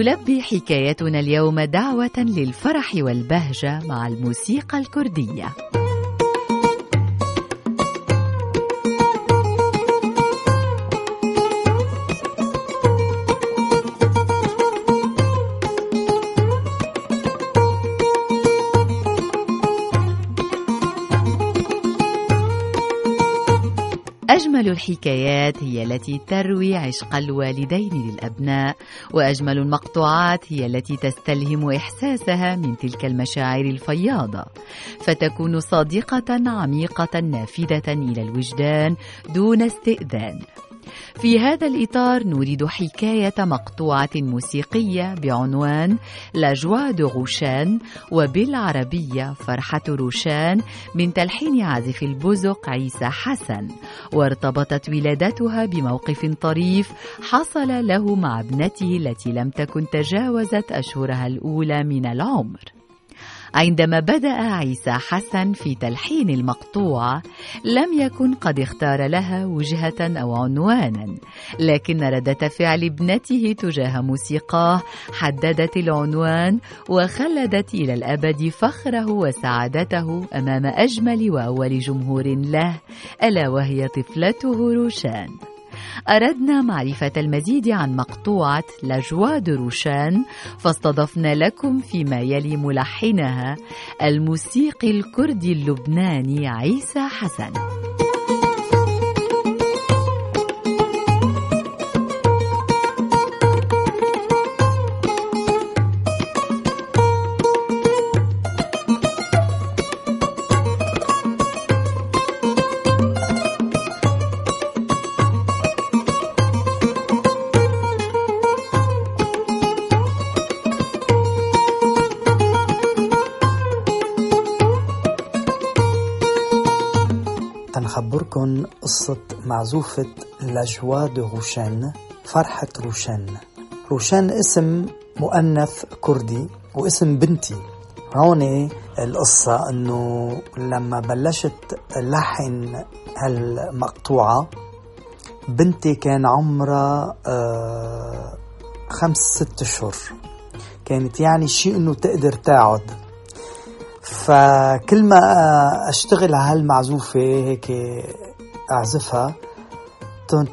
تلبي حكايتنا اليوم دعوة للفرح والبهجة مع الموسيقى الكردية. أجمل الحكايات هي التي تروي عشق الوالدين للأبناء، وأجمل المقطوعات هي التي تستلهم إحساسها من تلك المشاعر الفياضة، فتكون صادقة عميقة نافذة إلى الوجدان دون استئذان. في هذا الإطار نريد حكاية مقطوعة موسيقية بعنوان لا جوا دو روشان وبالعربية فرحة روشان من تلحين عازف البزق عيسى حسن. وارتبطت ولادتها بموقف طريف حصل له مع ابنته التي لم تكن تجاوزت أشهرها الأولى من العمر. عندما بدأ عيسى حسن في تلحين المقطوعة لم يكن قد اختار لها وجهة أو عنوانا لكن ردة فعل ابنته تجاه موسيقاه حددت العنوان وخلدت إلى الأبد فخره وسعادته أمام أجمل وأول جمهور له ألا وهي طفلته روشان. أردنا معرفة المزيد عن مقطوعة لاجوا روشان فاستضفنا لكم فيما يلي ملحنها الموسيقي الكردي اللبناني عيسى حسن. تنخبركن قصة معزوفة لاجوا دو روشان فرحة روشان روشان اسم مؤنث كردي واسم بنتي. هون القصة إنه لما بلشت لحن هالمقطوعة بنتي كان عمرها آه خمس ست اشهر كانت يعني شيء إنه تقدر تقعد. فكل ما أشتغل على هالمعزوفة هيك أعزفها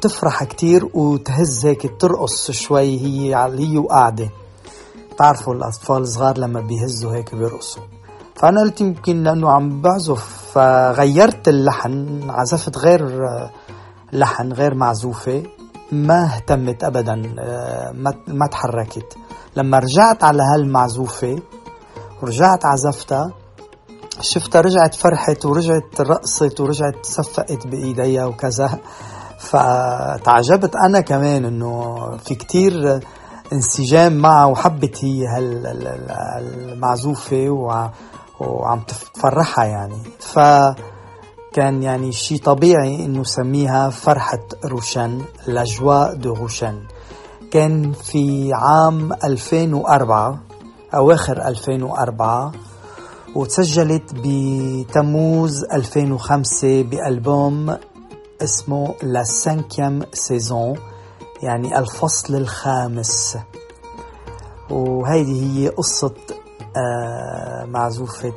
تفرح كتير وتهز هيك ترقص شوي هي هي وقاعدة. تعرفوا الأطفال الصغار لما بيهزوا هيك بيرقصوا. فأنا قلت يمكن لأنه عم بعزف فغيرت اللحن عزفت غير لحن غير معزوفة ما اهتمت أبدا ما تحركت. لما رجعت على هالمعزوفة ورجعت عزفتها شفتها رجعت فرحت ورجعت رقصت ورجعت صفقت بايديها وكذا. فتعجبت أنا كمان إنه في كتير انسجام معها وحبت هي هالمعزوفة وعم تفرحها يعني. ف كان يعني شيء طبيعي إنه سميها فرحة روشن La joie de Roushen. كان في عام 2004 أواخر 2004 وتسجلت بتموز 2005 بألبوم اسمه La cinquième saison يعني الفصل الخامس. وهيدي هي قصة معزوفة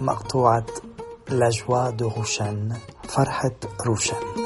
مقطوعة La joie de Roushen فرحة روشان